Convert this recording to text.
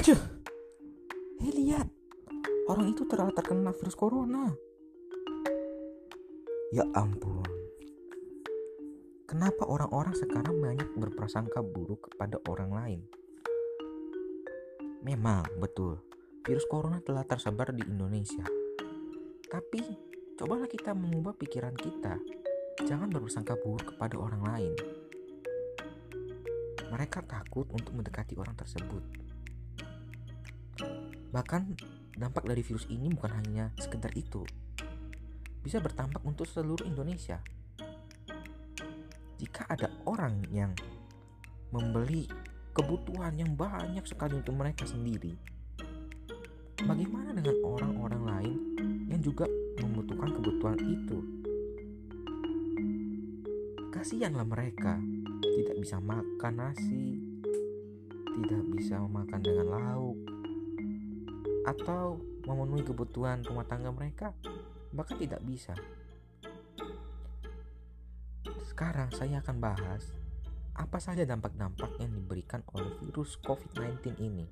Aja. Hei lihat, orang itu telah terkena virus corona. Ya ampun. Kenapa orang-orang sekarang banyak berprasangka buruk kepada orang lain? Memang betul, virus corona telah tersebar di Indonesia. Tapi, cobalah kita mengubah pikiran kita. Jangan berprasangka buruk kepada orang lain. Mereka takut untuk mendekati orang tersebut. Bahkan, dampak dari virus ini bukan hanya sekedar itu. Bisa berdampak untuk seluruh Indonesia jika ada orang yang membeli kebutuhan yang banyak sekali untuk mereka sendiri, bagaimana dengan orang-orang lain yang juga membutuhkan kebutuhan itu? Kasihanlah mereka tidak bisa makan nasi, tidak bisa makan dengan lauk, atau memenuhi kebutuhan rumah tangga mereka, bahkan tidak bisa. Sekarang saya akan bahas apa saja dampak-dampak yang diberikan oleh virus COVID-19 ini.